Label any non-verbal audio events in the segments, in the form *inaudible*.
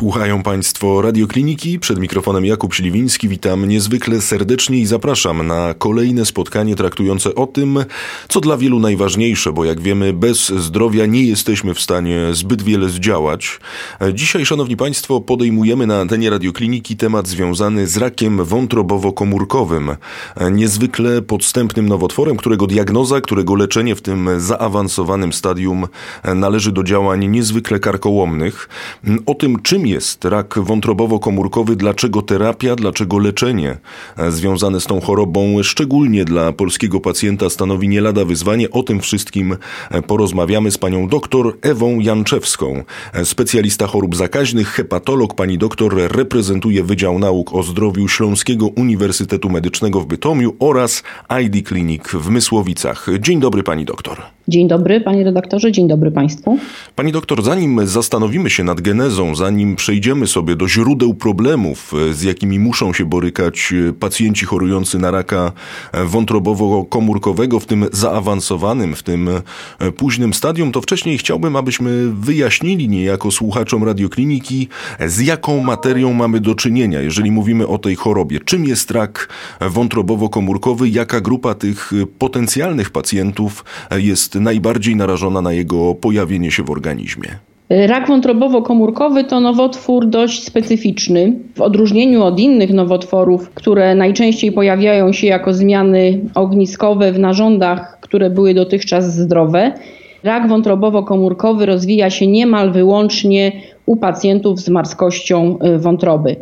Słuchają Państwo Radiokliniki. Przed mikrofonem Jakub Śliwiński. Witam niezwykle serdecznie i zapraszam na kolejne spotkanie traktujące o tym, co dla wielu najważniejsze, bo jak wiemy, bez zdrowia nie jesteśmy w stanie zbyt wiele zdziałać. Dzisiaj, Szanowni Państwo, podejmujemy na antenie Radiokliniki temat związany z rakiem wątrobowo-komórkowym. Niezwykle podstępnym nowotworem, którego diagnoza, którego leczenie w tym zaawansowanym stadium należy do działań niezwykle karkołomnych. O tym, czym jest rak wątrobowo-komórkowy, dlaczego terapia, dlaczego leczenie związane z tą chorobą, szczególnie dla polskiego pacjenta, stanowi nie lada wyzwanie. O tym wszystkim porozmawiamy z panią doktor Ewą Janczewską, specjalista chorób zakaźnych, hepatolog. Pani doktor reprezentuje Wydział Nauk o Zdrowiu Śląskiego Uniwersytetu Medycznego w Bytomiu oraz ID Clinic w Mysłowicach. Dzień dobry pani doktor. Dzień dobry panie redaktorze, dzień dobry państwu. Pani doktor, zanim zastanowimy się nad genezą, zanim przejdziemy sobie do źródeł problemów, e, z jakimi muszą się borykać e, pacjenci chorujący na raka e, wątrobowo-komórkowego w tym zaawansowanym, w tym późnym stadium, to wcześniej chciałbym, abyśmy wyjaśnili niejako słuchaczom radiokliniki, z jaką materią mamy do czynienia, jeżeli mówimy o tej chorobie. Czym jest rak wątrobowo-komórkowy, jaka grupa tych potencjalnych pacjentów jest najbardziej narażona na jego pojawienie się w organizmie? Rak wątrobowo-komórkowy to nowotwór dość specyficzny. W odróżnieniu od innych nowotworów, które najczęściej pojawiają się jako zmiany ogniskowe w narządach, które były dotychczas zdrowe, rak wątrobowo-komórkowy rozwija się niemal wyłącznie u pacjentów z marskością y, wątroby.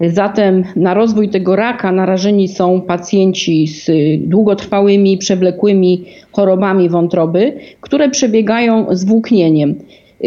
Zatem na rozwój tego raka narażeni są pacjenci z długotrwałymi, przewlekłymi chorobami wątroby, które przebiegają z włóknieniem.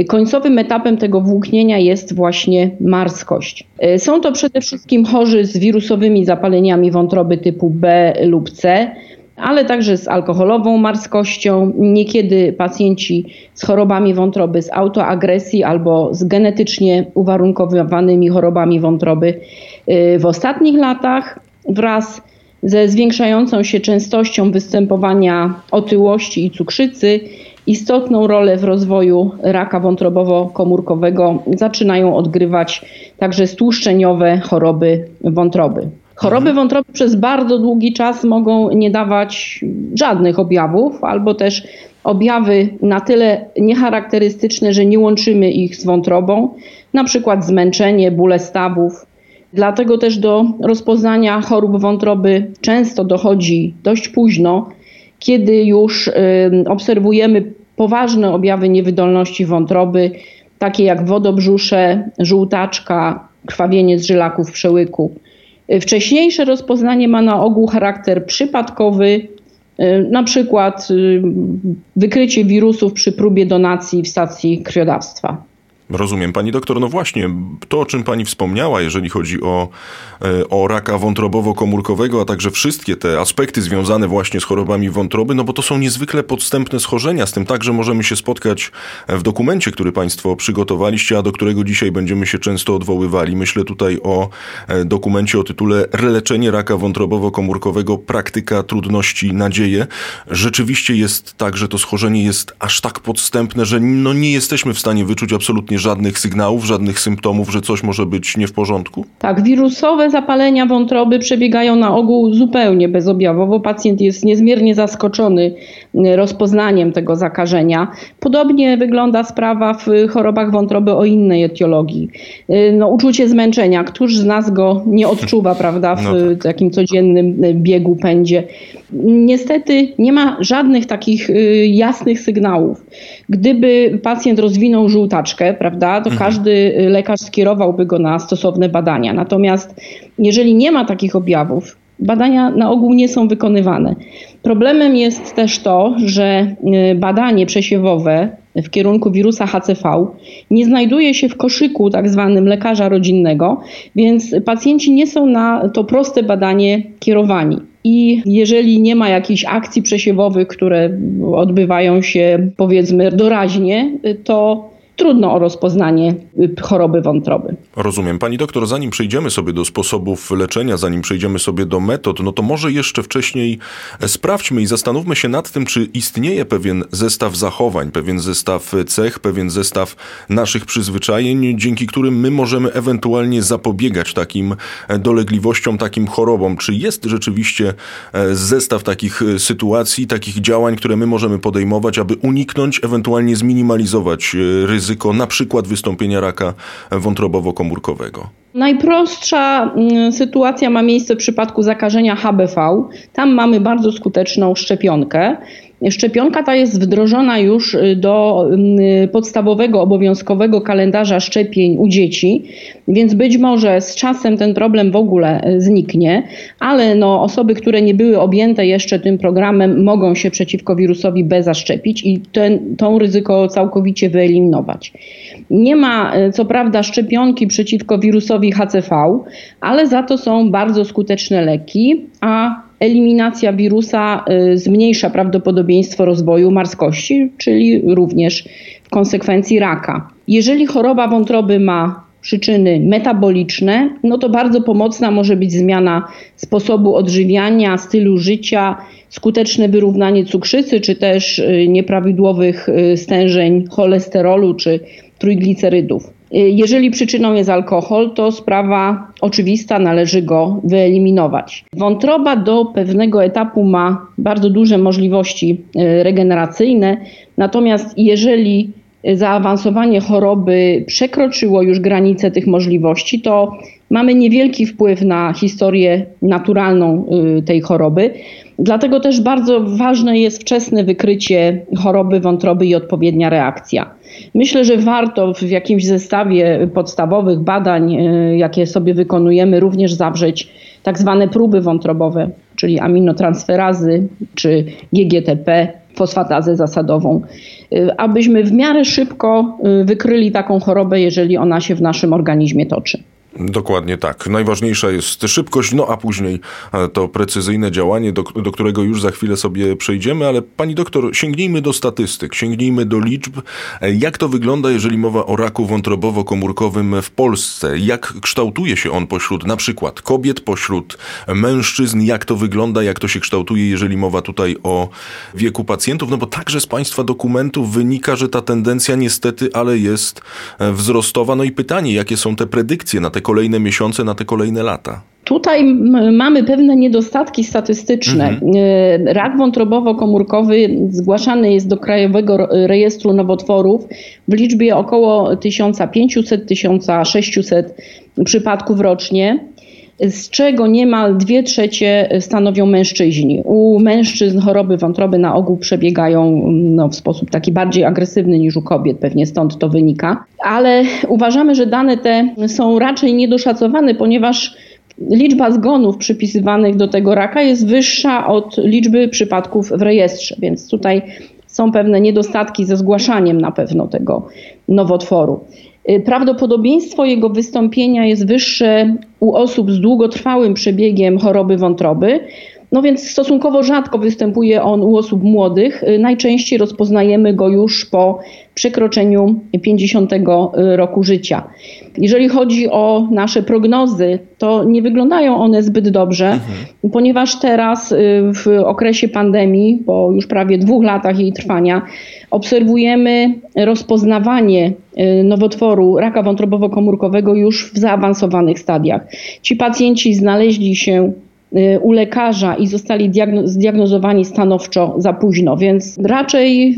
Końcowym etapem tego włóknienia jest właśnie marskość. Są to przede wszystkim chorzy z wirusowymi zapaleniami wątroby typu B lub C, ale także z alkoholową marskością, niekiedy pacjenci z chorobami wątroby z autoagresji albo z genetycznie uwarunkowanymi chorobami wątroby. E, w ostatnich latach wraz ze zwiększającą się częstością występowania otyłości i cukrzycy Istotną rolę w rozwoju raka wątrobowo-komórkowego zaczynają odgrywać także stłuszczeniowe choroby wątroby. Choroby wątroby przez bardzo długi czas mogą nie dawać żadnych objawów, albo też objawy na tyle niecharakterystyczne, że nie łączymy ich z wątrobą, na przykład zmęczenie, bóle stawów. Dlatego też do rozpoznania chorób wątroby często dochodzi dość późno, kiedy już obserwujemy poważne objawy niewydolności wątroby, takie jak wodobrzusze, żółtaczka, krwawienie z żylaków przełyku. Wcześniejsze rozpoznanie ma na ogół charakter przypadkowy, na przykład wykrycie wirusów przy próbie donacji w stacji krwiodawstwa. Rozumiem, pani doktor. No właśnie, to o czym pani wspomniała, jeżeli chodzi o, e, o raka wątrobowo-komórkowego, a także wszystkie te aspekty związane właśnie z chorobami wątroby, no bo to są niezwykle podstępne schorzenia. Z tym także możemy się spotkać w dokumencie, który państwo przygotowaliście, a do którego dzisiaj będziemy się często odwoływali. Myślę tutaj o e, dokumencie o tytule Releczenie raka wątrobowo-komórkowego praktyka trudności, nadzieje. Rzeczywiście jest tak, że to schorzenie jest aż tak podstępne, że no nie jesteśmy w stanie wyczuć absolutnie żadnych sygnałów, żadnych symptomów, że coś może być nie w porządku? Tak, wirusowe zapalenia wątroby przebiegają na ogół zupełnie bezobjawowo. Pacjent jest niezmiernie zaskoczony y, rozpoznaniem tego zakażenia. Podobnie wygląda sprawa w chorobach wątroby o innej etiologii. Y, no, uczucie zmęczenia, któż z nas go nie odczuwa, *laughs* prawda, w no tak. takim codziennym y, biegu, pędzie. Niestety nie ma żadnych takich jasnych sygnałów. Gdyby pacjent rozwinął żółtaczkę, prawda, to mhm. każdy lekarz skierowałby go na stosowne badania. Natomiast jeżeli nie ma takich objawów, badania na ogół nie są wykonywane. Problemem jest też to, że y, badanie przesiewowe w kierunku wirusa HCV nie znajduje się w koszyku tak zwanym lekarza rodzinnego, więc pacjenci nie są na to proste badanie kierowani. I jeżeli nie ma jakichś akcji przesiewowych, które odbywają się powiedzmy doraźnie, to trudno o rozpoznanie y, choroby wątroby. Rozumiem. Pani doktor, zanim przejdziemy sobie do sposobów leczenia, zanim przejdziemy sobie do metod, no to może jeszcze wcześniej sprawdźmy i zastanówmy się nad tym, czy istnieje pewien zestaw zachowań, pewien zestaw cech, pewien zestaw naszych przyzwyczajeń, dzięki którym my możemy ewentualnie zapobiegać takim dolegliwościom, takim chorobom. Czy jest rzeczywiście e, zestaw takich sytuacji, takich działań, które my możemy podejmować, aby uniknąć, ewentualnie zminimalizować e, ryzyko na przykład wystąpienia raka wątrobowo-komórkowego? Najprostsza mm, sytuacja ma miejsce w przypadku zakażenia HBV. Tam mamy bardzo skuteczną szczepionkę. Szczepionka ta jest wdrożona już y, do y, podstawowego, obowiązkowego kalendarza szczepień u dzieci, więc być może z czasem ten problem w ogóle y, zniknie, ale no, osoby, które nie były objęte jeszcze tym programem, mogą się przeciwko wirusowi B zaszczepić i ten, tą ryzyko całkowicie wyeliminować. Nie ma co prawda szczepionki przeciwko wirusowi HCV, ale za to są bardzo skuteczne leki, a eliminacja wirusa y, zmniejsza prawdopodobieństwo rozwoju marskości, czyli również w konsekwencji raka. Jeżeli choroba wątroby ma przyczyny metaboliczne, no to bardzo pomocna może być zmiana sposobu odżywiania, stylu życia, skuteczne wyrównanie cukrzycy, czy też y, nieprawidłowych y, stężeń cholesterolu czy trójglicerydów. Jeżeli przyczyną jest alkohol, to sprawa oczywista, należy go wyeliminować. Wątroba do pewnego etapu ma bardzo duże możliwości e, regeneracyjne, natomiast jeżeli zaawansowanie choroby przekroczyło już granice tych możliwości, to mamy niewielki wpływ na historię naturalną e, tej choroby. Dlatego też bardzo ważne jest wczesne wykrycie choroby wątroby i odpowiednia reakcja. Myślę, że warto w jakimś zestawie podstawowych badań, e, jakie sobie wykonujemy, również zawrzeć tak zwane próby wątrobowe, czyli aminotransferazy czy GGTP, fosfatazę zasadową, e, abyśmy w miarę szybko wykryli taką chorobę, jeżeli ona się w naszym organizmie toczy. Dokładnie tak. Najważniejsza jest szybkość, no a później e, to precyzyjne działanie, do, do, którego już za chwilę sobie przejdziemy, ale pani doktor, sięgnijmy do statystyk, sięgnijmy do liczb. E, jak to wygląda, jeżeli mowa o raku wątrobowo-komórkowym w Polsce? Jak kształtuje się on pośród na przykład kobiet, pośród mężczyzn? Jak to wygląda, jak to się kształtuje, jeżeli mowa tutaj o wieku pacjentów? No bo także z państwa dokumentów wynika, że ta tendencja niestety, ale jest e, wzrostowa. No i pytanie, jakie są te predykcje na te kolejne miesiące, na te kolejne lata? Tutaj mamy pewne niedostatki statystyczne. Mhm. E, rak wątrobowo-komórkowy zgłaszany jest do Krajowego Rejestru Nowotworów w liczbie około 1500-1600 przypadków rocznie z czego niemal dwie trzecie stanowią mężczyźni. U mężczyzn choroby wątroby na ogół przebiegają no, w sposób taki bardziej agresywny niż u kobiet, pewnie stąd to wynika. Ale uważamy, że dane te są raczej niedoszacowane, ponieważ liczba zgonów przypisywanych do tego raka jest wyższa od liczby przypadków w rejestrze, więc tutaj są pewne niedostatki ze zgłaszaniem na pewno tego nowotworu. Y, prawdopodobieństwo jego wystąpienia jest wyższe u osób z długotrwałym przebiegiem choroby wątroby. No więc stosunkowo rzadko występuje on u osób młodych. Y, najczęściej rozpoznajemy go już po przekroczeniu 50 roku życia. Jeżeli chodzi o nasze prognozy, to nie wyglądają one zbyt dobrze, mhm. ponieważ teraz y, w okresie pandemii, po już prawie dwóch latach jej trwania, obserwujemy rozpoznawanie y, nowotworu raka wątrobowo-komórkowego już w zaawansowanych stadiach. Ci pacjenci znaleźli się Y, u lekarza i zostali zdiagnozowani stanowczo za późno, więc raczej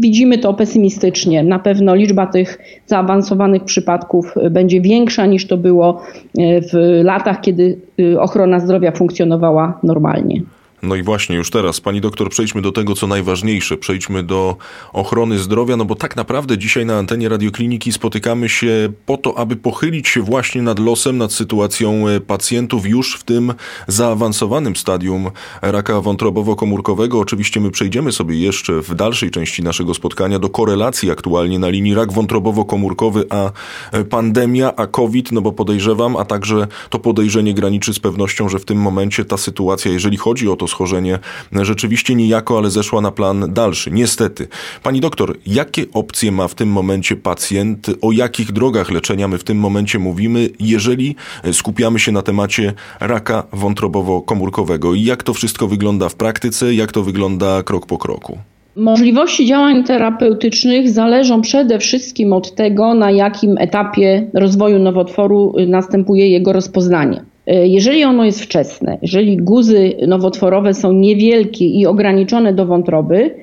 widzimy to pesymistycznie. Na pewno liczba tych zaawansowanych przypadków będzie większa niż to było y, w latach, kiedy y, ochrona zdrowia funkcjonowała normalnie. No i właśnie już teraz, pani doktor, przejdźmy do tego, co najważniejsze. Przejdźmy do ochrony zdrowia, no bo tak naprawdę dzisiaj na antenie radiokliniki spotykamy się po to, aby pochylić się właśnie nad losem, nad sytuacją e, pacjentów już w tym zaawansowanym stadium raka wątrobowo-komórkowego. Oczywiście my przejdziemy sobie jeszcze w dalszej części naszego spotkania do korelacji aktualnie na linii rak wątrobowo-komórkowy, a e, pandemia, a COVID, no bo podejrzewam, a także to podejrzenie graniczy z pewnością, że w tym momencie ta sytuacja, jeżeli chodzi o to schorzenie rzeczywiście niejako, ale zeszła na plan dalszy. Niestety. Pani doktor, jakie opcje ma w tym momencie pacjent? O jakich drogach leczenia my w tym momencie mówimy, jeżeli skupiamy się na temacie raka wątrobowo-komórkowego? I jak to wszystko wygląda w praktyce? Jak to wygląda krok po kroku? Możliwości działań terapeutycznych zależą przede wszystkim od tego, na jakim etapie rozwoju nowotworu następuje jego rozpoznanie. Jeżeli ono jest wczesne, jeżeli guzy nowotworowe są niewielkie i ograniczone do wątroby,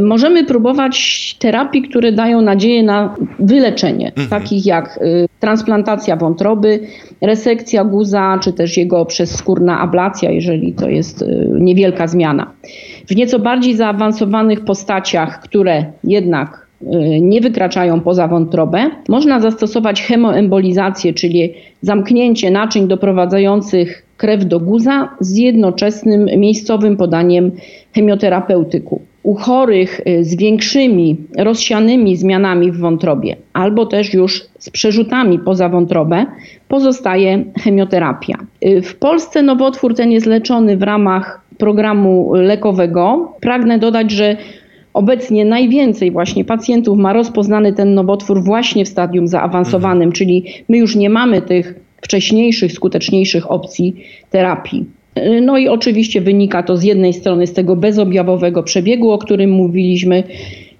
możemy próbować terapii, które dają nadzieję na wyleczenie, mhm. takich jak y, transplantacja wątroby, resekcja guza, czy też jego przezskórna ablacja, jeżeli to jest niewielka zmiana. W nieco bardziej zaawansowanych postaciach, które jednak nie wykraczają poza wątrobę, można zastosować chemoembolizację, czyli zamknięcie naczyń doprowadzających krew do guza z jednoczesnym miejscowym podaniem chemioterapeutyku. U chorych y, z większymi rozsianymi zmianami w wątrobie albo też już z przerzutami poza wątrobę pozostaje chemioterapia. W Polsce nowotwór ten jest leczony w ramach programu lekowego. Pragnę dodać, że obecnie najwięcej właśnie pacjentów ma rozpoznany ten nowotwór właśnie w stadium zaawansowanym, mhm. czyli my już nie mamy tych wcześniejszych, skuteczniejszych opcji terapii. No i oczywiście wynika to z jednej strony z tego bezobjawowego przebiegu, o którym mówiliśmy,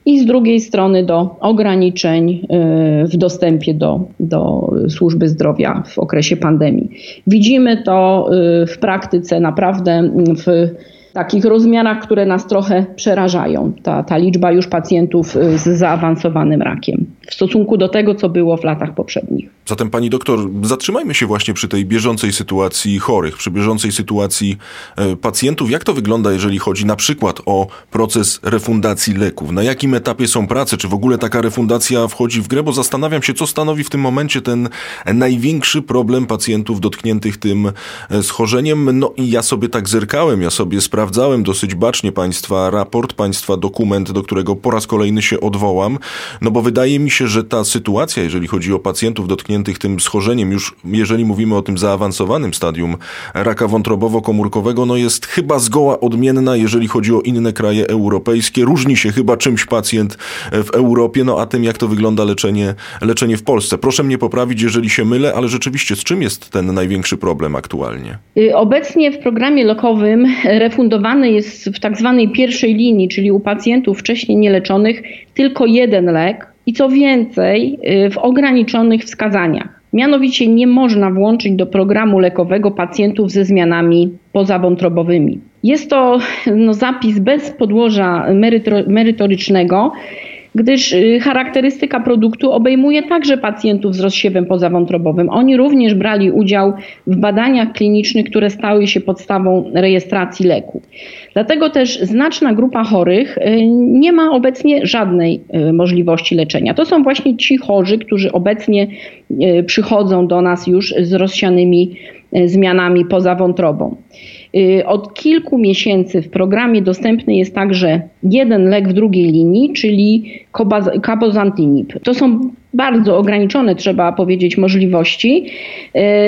i z drugiej strony do ograniczeń y, w dostępie do, do służby zdrowia w okresie pandemii. Widzimy to y, w praktyce naprawdę w takich rozmiarach, które nas trochę przerażają. Ta, ta liczba już pacjentów y, z zaawansowanym rakiem w stosunku do tego, co było w latach poprzednich. Zatem pani doktor, zatrzymajmy się właśnie przy tej bieżącej sytuacji chorych, przy bieżącej sytuacji e, pacjentów. Jak to wygląda, jeżeli chodzi na przykład o proces refundacji leków? Na jakim etapie są prace? Czy w ogóle taka refundacja wchodzi w grę? Bo zastanawiam się, co stanowi w tym momencie ten największy problem pacjentów dotkniętych tym e, schorzeniem. No i ja sobie tak zerkałem, ja sobie sprawdzałem dosyć bacznie państwa raport, państwa dokument, do którego po raz kolejny się odwołam, no bo wydaje mi się, że ta sytuacja, jeżeli chodzi o pacjentów dotkniętych tym schorzeniem, już jeżeli mówimy o tym zaawansowanym stadium raka wątrobowo-komórkowego, no jest chyba zgoła odmienna, jeżeli chodzi o inne kraje europejskie. Różni się chyba czymś pacjent w Europie, no a tym, jak to wygląda leczenie, leczenie w Polsce. Proszę mnie poprawić, jeżeli się mylę, ale rzeczywiście z czym jest ten największy problem aktualnie? Y, obecnie w programie lokowym refundowany jest w tak zwanej pierwszej linii, czyli u pacjentów wcześniej nieleczonych, tylko jeden lek, i co więcej, y, w ograniczonych wskazaniach. Mianowicie nie można włączyć do programu lekowego pacjentów ze zmianami pozawątrobowymi. Jest to no, zapis bez podłoża merytorycznego, gdyż y, charakterystyka produktu obejmuje także pacjentów z rozsiewem pozawątrobowym. Oni również brali udział w badaniach klinicznych, które stały się podstawą rejestracji leku. Dlatego też znaczna grupa chorych y, nie ma obecnie żadnej y, możliwości leczenia. To są właśnie ci chorzy, którzy obecnie przychodzą do nas już z rozsianymi zmianami poza wątrobą. Y, od kilku miesięcy w programie dostępny jest także jeden lek w drugiej linii, czyli cabozantinib. To są bardzo ograniczone, trzeba powiedzieć, możliwości,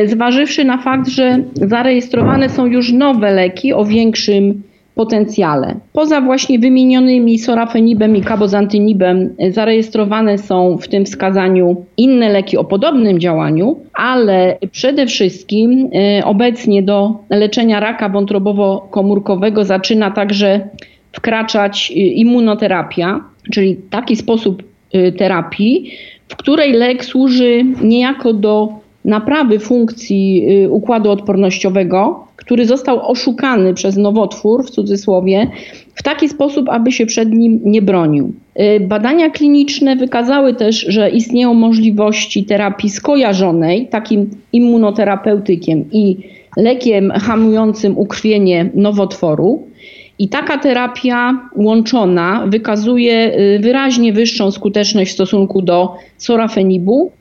y, zważywszy na fakt, że zarejestrowane są już nowe leki o większym potencjale. Poza właśnie wymienionymi sorafenibem i cabozantynibem zarejestrowane są w tym wskazaniu inne leki o podobnym działaniu, ale przede wszystkim e, obecnie do leczenia raka wątrobowo-komórkowego zaczyna także wkraczać e, immunoterapia, czyli taki sposób e, terapii, w której lek służy niejako do naprawy funkcji układu odpornościowego, który został oszukany przez nowotwór, w cudzysłowie, w taki sposób, aby się przed nim nie bronił. Y, badania kliniczne wykazały też, że istnieją możliwości terapii skojarzonej, takim immunoterapeutykiem i lekiem hamującym ukrwienie nowotworu. I taka terapia łączona wykazuje y, wyraźnie wyższą skuteczność w stosunku do sorafenibu,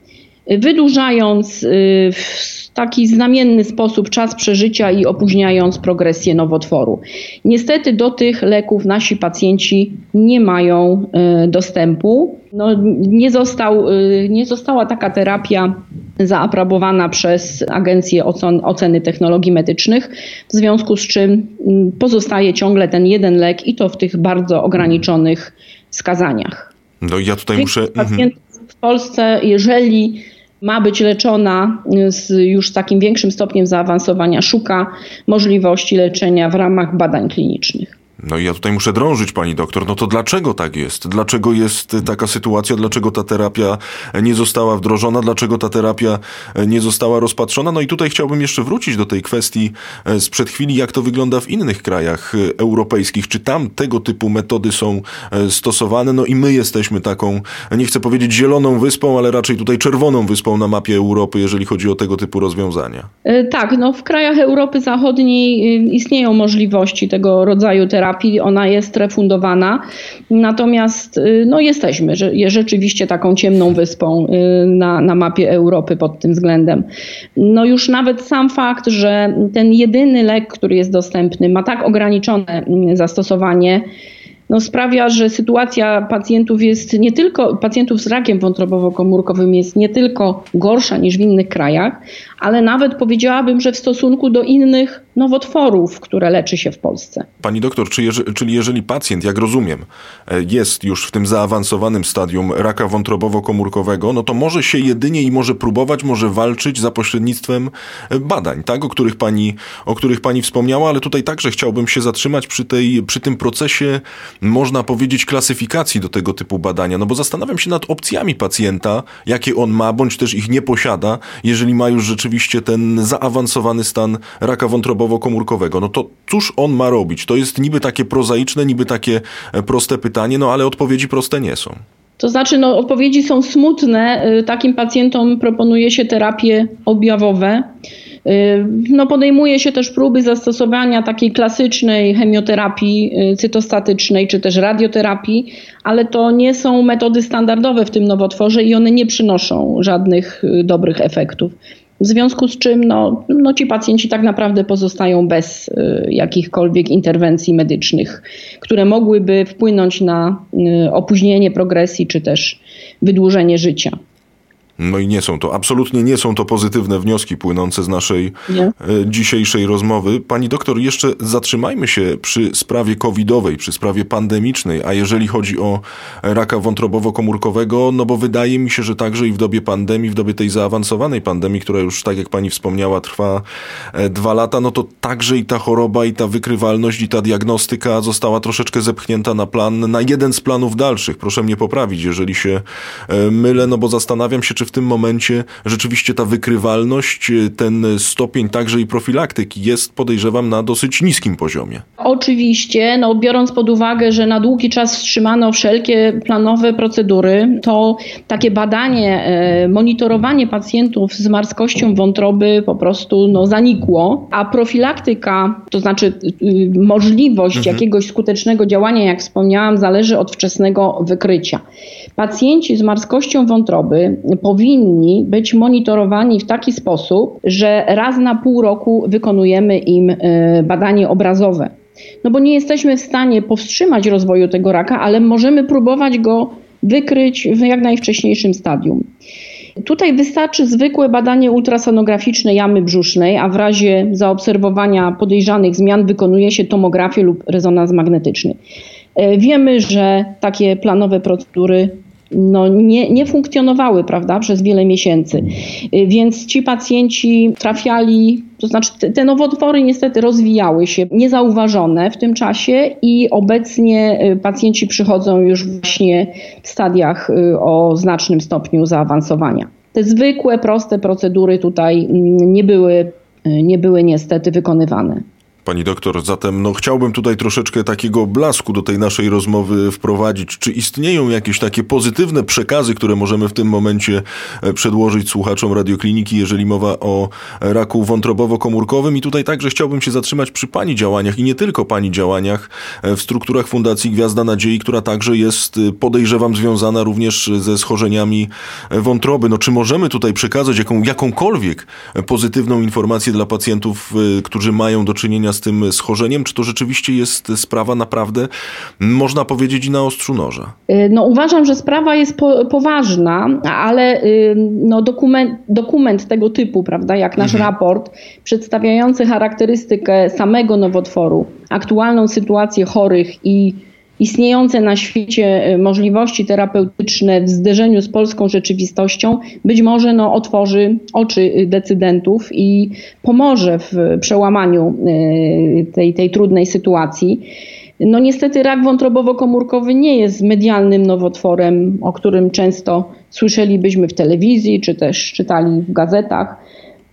wydłużając y, w taki znamienny sposób czas przeżycia i opóźniając progresję nowotworu. Niestety do tych leków nasi pacjenci nie mają e, dostępu. No, nie, został, e, nie została taka terapia zaaprobowana przez Agencję Oceny Technologii Medycznych, w związku z czym mm, pozostaje ciągle ten jeden lek i to w tych bardzo ograniczonych wskazaniach. No ja tutaj muszę... Mhm. W Polsce, jeżeli ma być leczona z już takim większym stopniem zaawansowania, szuka możliwości leczenia w ramach badań klinicznych. No i ja tutaj muszę drążyć, pani doktor. No to dlaczego tak jest? Dlaczego jest taka sytuacja? Dlaczego ta terapia nie została wdrożona? Dlaczego ta terapia nie została rozpatrzona? No i tutaj chciałbym jeszcze wrócić do tej kwestii e, sprzed chwili, jak to wygląda w innych krajach e, europejskich. Czy tam tego typu metody są e, stosowane? No i my jesteśmy taką, nie chcę powiedzieć zieloną wyspą, ale raczej tutaj czerwoną wyspą na mapie Europy, jeżeli chodzi o tego typu rozwiązania. Tak, no w krajach Europy Zachodniej istnieją możliwości tego rodzaju terapii terapii, ona jest refundowana. Natomiast y, no, jesteśmy rzeczywiście taką ciemną wyspą y, na, na mapie Europy pod tym względem. No już nawet sam fakt, że ten jedyny lek, który jest dostępny, ma tak ograniczone mm, zastosowanie, no sprawia, że sytuacja pacjentów jest nie tylko, pacjentów z rakiem wątrobowo-komórkowym jest nie tylko gorsza niż w innych krajach, ale nawet powiedziałabym, że w stosunku do innych nowotworów, które leczy się w Polsce. Pani doktor, czy czyli jeżeli pacjent, jak rozumiem, e, jest już w tym zaawansowanym stadium raka wątrobowo-komórkowego, no to może się jedynie i może próbować, może walczyć za pośrednictwem e, badań, tak, o których pani, o których pani wspomniała, ale tutaj także chciałbym się zatrzymać przy, tej, przy tym procesie, można powiedzieć, klasyfikacji do tego typu badania, no bo zastanawiam się nad opcjami pacjenta, jakie on ma, bądź też ich nie posiada, jeżeli ma już rzeczywiście ten zaawansowany stan raka wątrobowo komórkowego no to cóż on ma robić? To jest niby takie prozaiczne, niby takie e, proste pytanie, no ale odpowiedzi proste nie są. To znaczy, no, odpowiedzi są smutne. E, takim pacjentom proponuje się terapie objawowe. E, no, podejmuje się też próby zastosowania takiej klasycznej chemioterapii cytostatycznej czy też radioterapii, ale to nie są metody standardowe w tym nowotworze i one nie przynoszą żadnych dobrych efektów. W związku z czym no, no ci pacjenci tak naprawdę pozostają bez y, jakichkolwiek interwencji medycznych, które mogłyby wpłynąć na y, opóźnienie progresji czy też wydłużenie życia. No i nie są to, absolutnie nie są to pozytywne wnioski płynące z naszej nie. E, dzisiejszej rozmowy. Pani doktor, jeszcze zatrzymajmy się przy sprawie covidowej, przy sprawie pandemicznej, a jeżeli chodzi o raka wątrobowo-komórkowego, no bo wydaje mi się, że także i w dobie pandemii, w dobie tej zaawansowanej pandemii, która już, tak jak pani wspomniała, trwa e, dwa lata, no to także i ta choroba, i ta wykrywalność, i ta diagnostyka została troszeczkę zepchnięta na plan, na jeden z planów dalszych. Proszę mnie poprawić, jeżeli się e, mylę, no bo zastanawiam się, czy w tym momencie rzeczywiście ta wykrywalność, ten stopień także i profilaktyki jest, podejrzewam, na dosyć niskim poziomie. Oczywiście, no biorąc pod uwagę, że na długi czas wstrzymano wszelkie planowe procedury, to takie badanie, e, monitorowanie pacjentów z marskością wątroby po prostu no, zanikło, a profilaktyka, to znaczy y, możliwość mhm. jakiegoś skutecznego działania, jak wspomniałam, zależy od wczesnego wykrycia. Pacjenci z marskością wątroby powinni być monitorowani w taki sposób, że raz na pół roku wykonujemy im e, badanie obrazowe. No bo nie jesteśmy w stanie powstrzymać rozwoju tego raka, ale możemy próbować go wykryć w jak najwcześniejszym stadium. Tutaj wystarczy zwykłe badanie ultrasonograficzne jamy brzusznej, a w razie zaobserwowania podejrzanych zmian wykonuje się tomografię lub rezonans magnetyczny. E, wiemy, że takie planowe procedury no, nie, nie funkcjonowały prawda, przez wiele miesięcy. Y, więc ci pacjenci trafiali, to znaczy te, te nowotwory niestety rozwijały się niezauważone w tym czasie i obecnie y, pacjenci przychodzą już właśnie w stadiach y, o znacznym stopniu zaawansowania. Te zwykłe, proste procedury tutaj mm, nie były, nie były niestety wykonywane. Pani doktor, zatem no, chciałbym tutaj troszeczkę takiego blasku do tej naszej rozmowy wprowadzić. Czy istnieją jakieś takie pozytywne przekazy, które możemy w tym momencie e, przedłożyć słuchaczom radiokliniki, jeżeli mowa o raku wątrobowo-komórkowym? I tutaj także chciałbym się zatrzymać przy Pani działaniach i nie tylko Pani działaniach e, w strukturach Fundacji Gwiazda Nadziei, która także jest, e, podejrzewam, związana również ze schorzeniami wątroby. No, czy możemy tutaj przekazać jaką, jakąkolwiek pozytywną informację dla pacjentów, którzy mają do czynienia z tym schorzeniem? Czy to rzeczywiście jest sprawa naprawdę, można powiedzieć, i na ostrzu noża? No uważam, że sprawa jest po, poważna, ale no, dokument, dokument tego typu, prawda, jak nasz mhm. raport, przedstawiający charakterystykę samego nowotworu, aktualną sytuację chorych i istniejące na świecie e, możliwości terapeutyczne w zderzeniu z polską rzeczywistością być może no, otworzy oczy decydentów i pomoże w przełamaniu e, tej, tej trudnej sytuacji. No niestety rak wątrobowo-komórkowy nie jest medialnym nowotworem, o którym często słyszelibyśmy w telewizji czy też czytali w gazetach.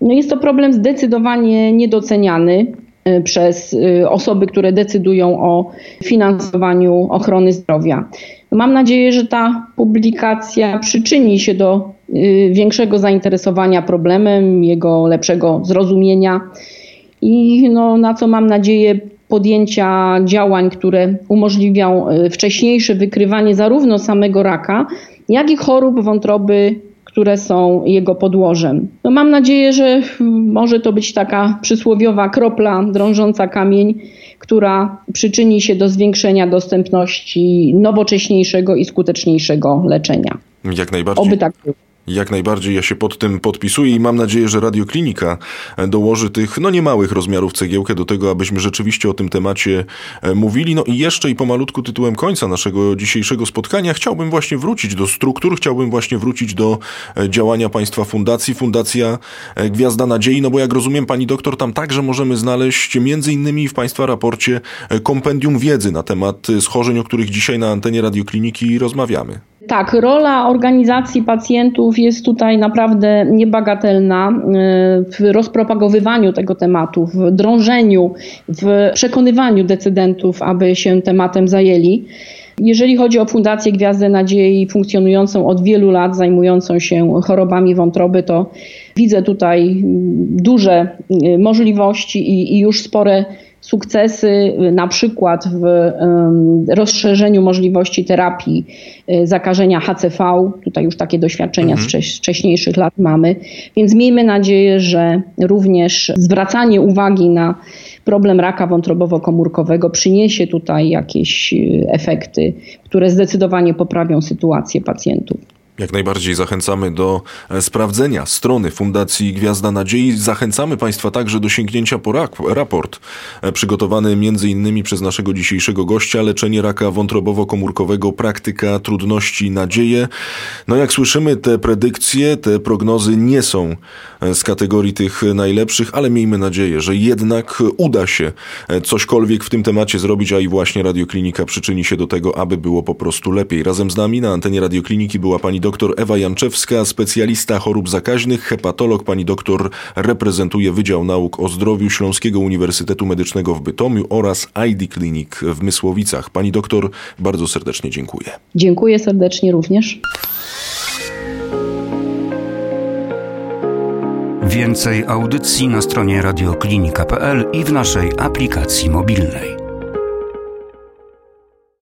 No jest to problem zdecydowanie niedoceniany. Y, przez y, osoby, które decydują o finansowaniu ochrony zdrowia. Mam nadzieję, że ta publikacja przyczyni się do y, większego zainteresowania problemem, jego lepszego zrozumienia i no, na co mam nadzieję podjęcia działań, które umożliwią wcześniejsze wykrywanie zarówno samego raka, jak i chorób wątroby które są jego podłożem. No mam nadzieję, że może to być taka przysłowiowa kropla drążąca kamień, która przyczyni się do zwiększenia dostępności nowocześniejszego i skuteczniejszego leczenia. Jak najbardziej. Oby tak było. Jak najbardziej ja się pod tym podpisuję i mam nadzieję, że Radioklinika e, dołoży tych no niemałych rozmiarów cegiełkę do tego, abyśmy rzeczywiście o tym temacie e, mówili. No i jeszcze i pomalutku tytułem końca naszego dzisiejszego spotkania chciałbym właśnie wrócić do struktur, chciałbym właśnie wrócić do e, działania Państwa Fundacji, Fundacja Gwiazda Nadziei, no bo jak rozumiem Pani doktor, tam także możemy znaleźć między innymi w Państwa raporcie kompendium wiedzy na temat schorzeń, o których dzisiaj na antenie Radiokliniki rozmawiamy. Tak, rola organizacji pacjentów jest tutaj naprawdę niebagatelna e, w rozpropagowywaniu tego tematu, w drążeniu, w przekonywaniu decydentów, aby się tematem zajęli. Jeżeli chodzi o Fundację Gwiazdę Nadziei, funkcjonującą od wielu lat, zajmującą się chorobami wątroby, to widzę tutaj duże e, możliwości i, i już spore sukcesy na przykład w rozszerzeniu możliwości terapii y, zakażenia HCV. Tutaj już takie doświadczenia mhm. z wcześniejszych lat mamy, więc miejmy nadzieję, że również zwracanie uwagi na problem raka wątrobowo-komórkowego przyniesie tutaj jakieś y, efekty, które zdecydowanie poprawią sytuację pacjentów. Jak najbardziej zachęcamy do e, sprawdzenia strony Fundacji Gwiazda Nadziei. Zachęcamy Państwa także do sięgnięcia po raport e, przygotowany innymi przez naszego dzisiejszego gościa Leczenie raka wątrobowo-komórkowego, praktyka, trudności, nadzieje. No jak słyszymy, te predykcje, te prognozy nie są e, z kategorii tych najlepszych, ale miejmy nadzieję, że jednak uda się cośkolwiek w tym temacie zrobić, a i właśnie Radioklinika przyczyni się do tego, aby było po prostu lepiej. Razem z nami na antenie Radiokliniki była pani doktor dr Ewa Janczewska, specjalista chorób zakaźnych, hepatolog. Pani doktor reprezentuje Wydział Nauk o Zdrowiu Śląskiego Uniwersytetu Medycznego w Bytomiu oraz ID Clinic w Mysłowicach. Pani doktor, bardzo serdecznie dziękuję. Dziękuję serdecznie również. Więcej audycji na stronie radioklinika.pl i w naszej aplikacji mobilnej.